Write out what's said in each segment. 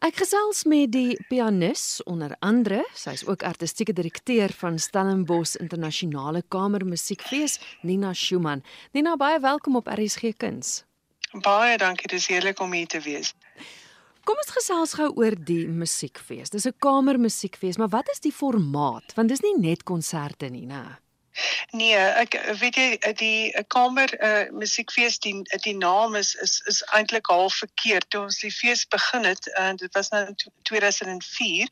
Ek gesels met die pianis onder andere, sy's ook artistieke direkteur van Stellenbosch Internasionale Kamermusiekfees, Nina Schumann. Nina, baie welkom op RSG Kuns. Baie dankie, dis heerlik om hier te wees. Kom ons gesels gou oor die musiekfees. Dis 'n kamermusiekfees, maar wat is die formaat? Want dis nie net konserte nie, né? Nee, ek weet jy die kamer uh, musiekfees die die naam is is is eintlik half verkeerd. Toe ons die fees begin het en dit was nou in 2004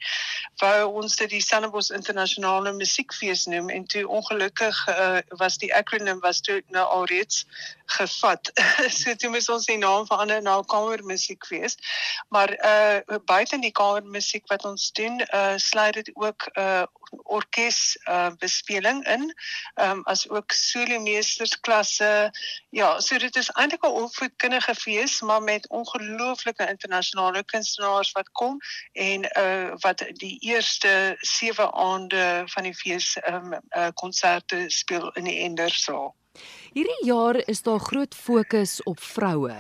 wou ons dit die Stellenbosch Internasionale Musiekfees noem en toe ongelukkig uh, was die akroniem was toe nou alreeds gevat. so toe moes ons die naam verander na Kamer Musiekfees. Maar uh buite die kamer musiek wat ons doen, uh sluit dit ook uh orkes uh bespeling in um, as ook solomeestersklasse. Ja, so dit is eintlik 'n opvoedkundige fees, maar met ongelooflike internasionale kunstenaars wat kom en uh wat die eerste 7 aande van die fees um uh konserte speel in die Endersaal. Hierdie jaar is daar groot fokus op vroue.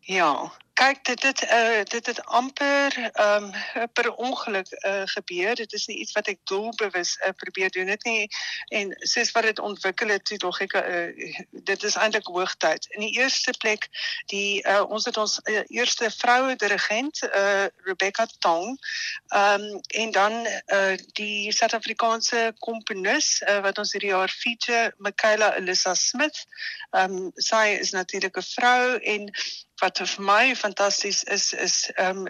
Ja, kyk dit dit uh dit het amper ehm um, per ongeluk uh gebeur. Dit is nie iets wat ek doelbewus uh, probeer doen dit nie en soos wat dit ontwikkel het, toe tog ek uh, dit is eintlik hoogtyd. In die eerste plek die uh ons het ons uh, eerste vroue dirigent uh Rebecca Tong. Ehm um, en dan uh die Suid-Afrikaanse komponis uh, wat ons hierdie jaar feature, Michaela Elissa Smith. Ehm um, sy is natuurlik 'n vrou en wat vir my fantasties is is 'n um,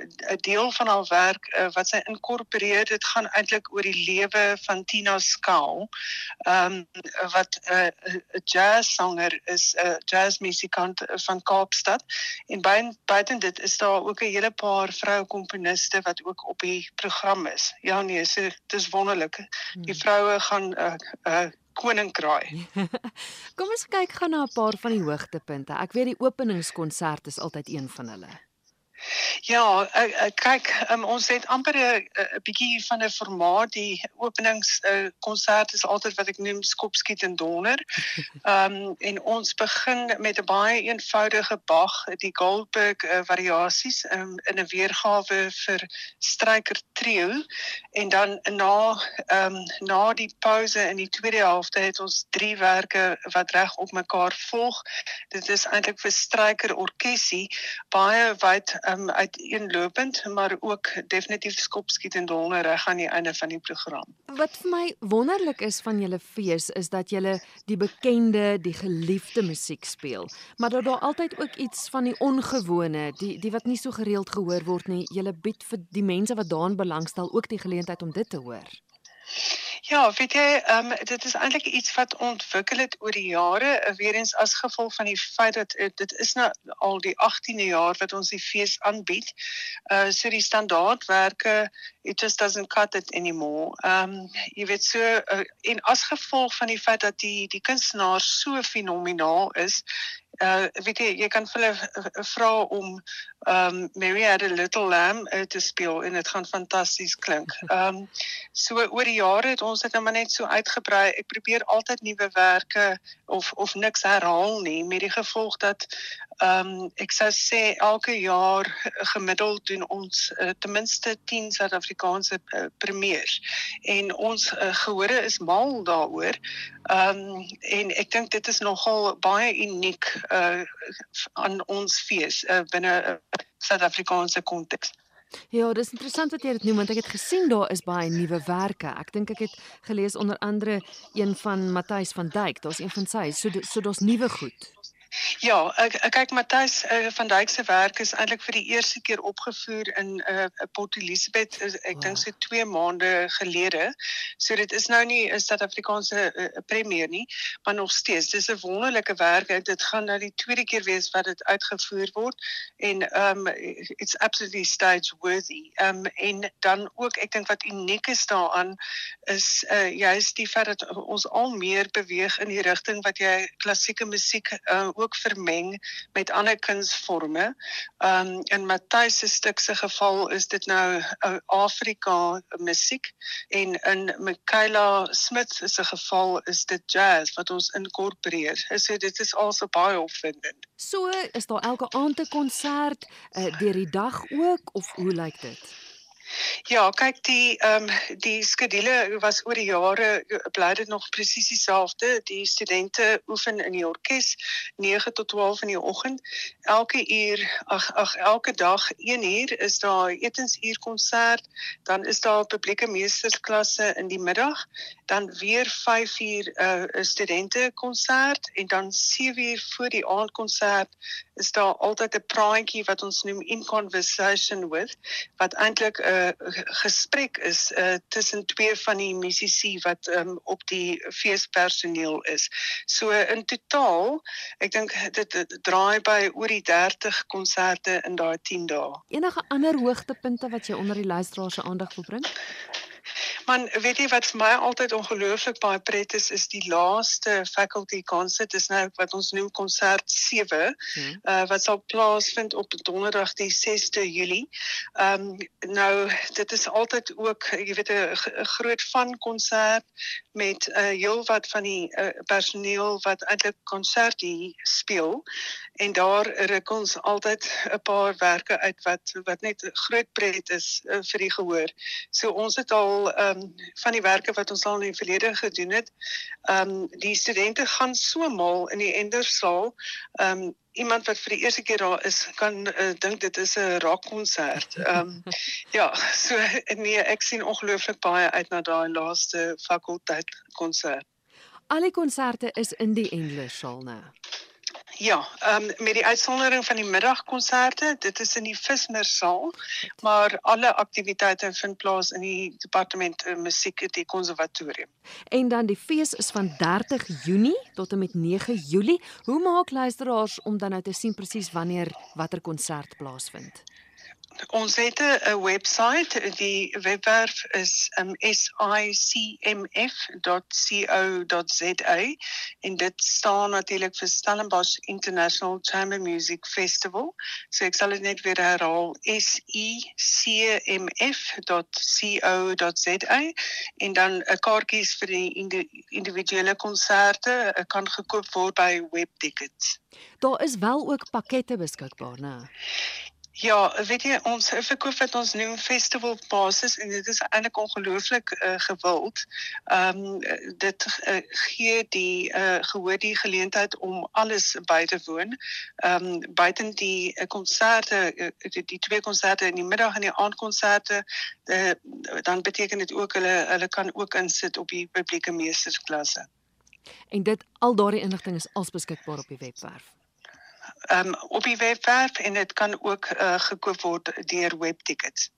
deel van haar werk uh, wat sy inkorporeer dit gaan eintlik oor die lewe van Tina Skaal. Ehm um, wat 'n uh, jazzsanger is, 'n uh, jazzmusikant van Kaapstad. En buiten dit is daar ook 'n hele paar vroue komponiste wat ook op die program is. Ja nee, so, dit is wonderlik. Die hmm. vroue gaan 'n uh, uh, koninkraai. Kom ons kyk gou na 'n paar van die hoogtepunte. Ek weet die openingskonsert is altyd een van hulle. Ja, ek, ek kyk um, ons het amper 'n bietjie van 'n formaat die openings uh, konsert is altyd wat ek noem skopskiet en donder. Ehm um, en ons begin met 'n baie eenvoudige Bach, die Goldberg uh, variasies um, in 'n weergawe vir stryker trio en dan na ehm um, na die pause in die tweede helfte het ons drie werke wat reg op mekaar volg. Dit is eintlik vir stryker orkesie baie wyd um, uiteenlopend, maar ook definitief skopskiet en donder reg aan die einde van die program. Wat vir my wonderlik is van julle fees is dat julle die bekende, die geliefde musiek speel, maar dat daar altyd ook iets van die ongewone, die die wat nie so gereeld gehoor word nie. Julle bied vir die mense wat daarin belangstel ook die geleentheid om dit te hoor. Ja, weet jy, um, dit is eintlik iets wat ontwikkel het oor die jare, uh, weer eens as gevolg van die feit dat uh, dit is nou al die 18de jaar wat ons die fees aanbied. Uh so die standaardwerke it just doesn't cut it anymore. Um jy weet so uh, en as gevolg van die feit dat die die kunstenaar so fenomenaal is, uh weet jy jy kan vir hulle vra om um Mary had a little lamb uh, te speel en dit gaan fantasties klink. Um so oor die jare het ons dit nou maar net so uitgebrei. Ek probeer altyd nuwe werke of of niks herhaal nie met die gevolg dat Ehm um, ek sou sê elke jaar gemiddeld doen ons uh, ten minste 10 Suid-Afrikaanse uh, premiers en ons uh, gehore is mal daaroor. Ehm um, en ek dink dit is nogal baie uniek uh, aan ons fees uh, binne 'n uh, Suid-Afrikaanse konteks. Ja, dis interessant wat jy dit noem want ek het gesien daar is baie nuwe werke. Ek dink ek het gelees onder andere een van Matthys van Duyk. Daar's een van sy. So so daar's nuwe goed. Ja, ek, ek kyk Matthys uh, van Dijk se werk is eintlik vir die eerste keer opgevoer in 'n uh, Port Elizabeth uh, ek wow. dink so 2 maande gelede. So dit is nou nie 'n Suid-Afrikaanse uh, premier nie, maar nog steeds dis 'n wonderlike werk. Dit gaan nou die tweede keer wees wat dit uitgevoer word en um it's absolutely stage worthy. Um en dan ook ek dink wat uniek is daaraan is uh, juist die feit dat ons al meer beweeg in die rigting wat jy klassieke musiek uh, ook vermeng met ander kunsvorme. Ehm um, in Matthys se stuk se geval is dit nou uh, Afrika musiek en in Michaela Smith se geval is dit jazz wat ons inkorporeer. So dit is also baie opwindend. So is daar elke aand 'n konsert uh, deur die dag ook of hoe lyk dit? Ja, kyk die ehm um, die skedule was oor die jare bly dit nog presies dieselfde. Die studente oefen in die orkes 9 tot 12 in die oggend. Elke uur ag ag elke dag 1 uur is daar etensuur konsert, dan is daar publieke meestersklasse in die middag, dan weer 5 uur 'n uh, eh, studente konsert en dan 7 uur voor die aandkonsert is daar altyd 'n praatjie wat ons noem in conversation with wat eintlik 'n uh, gesprek is uh, tussen twee van die musisi wat um, op die feespersoneel is. So in totaal, ek dink dit, dit draai by oor die 30 konserte in daai 10 dae. Enige ander hoogtepunte wat jy onder die luisteraars se aandag wil bring? Man, weet jy wat vir my altyd ongelooflik baie pret is, is die laaste faculty concert, dis nou wat ons noem konsert 7, hmm. uh, wat sal plaasvind op donderdag die 6de Julie. Ehm um, nou dit is altyd ook, jy weet 'n groot van konsert met 'n uh, heel wat van die uh, personeel wat eintlik konsertie speel en daar ruk ons altyd 'n paar werke uit wat wat net groot pret is uh, vir die gehoor. So ons het al ehm um, van die werke wat ons al in die verlede gedoen het. Ehm um, die studente gaan so mal in die Endersaal. Ehm um, iemand wat vir die eerste keer daar is kan uh, dink dit is 'n rockkonsert. Ehm um, ja, so nee, ek sien ongelooflik baie uit na daai laaste fakulteit konsert. Al die konserte is in die Endersaal nou. Ja, ehm um, met die uitsondering van die middagkonserte, dit is in die Vismersaal, maar alle aktiwiteite vind plaas in die departement uh, musiek by die konservatorium. En dan die fees is van 30 Junie tot en met 9 Julie. Hoe maak luisteraars om dan nou te sien presies wanneer watter konsert plaasvind? Ons het 'n webwerf, die webwerf is um, sicmf.co.za en dit staan natuurlik vir Stellenbosch International Chamber Music Festival. So ek sal dit net weer herhaal, sicmf.co.za en dan 'n kaartjies vir die individuele konserte uh, kan gekoop word by Webtickets. Daar is wel ook pakkette beskikbaar, né? Ja, weet jy ons verkoop wat ons noem festival passes en dit is eintlik ongelooflik uh, gewild. Ehm um, dit uh, gee die uh, gehoor die geleentheid om alles by te woon. Ehm um, buiten die uh, konserte uh, die, die twee konserte in die middag en die aandkonserte uh, dan beteken dit ook hulle hulle kan ook insit op die publieke meestersklasse. En dit al daardie inligting is als beskikbaar op die webwerf um, op die webwerf en dit kan ook uh, gekoop word deur webtickets.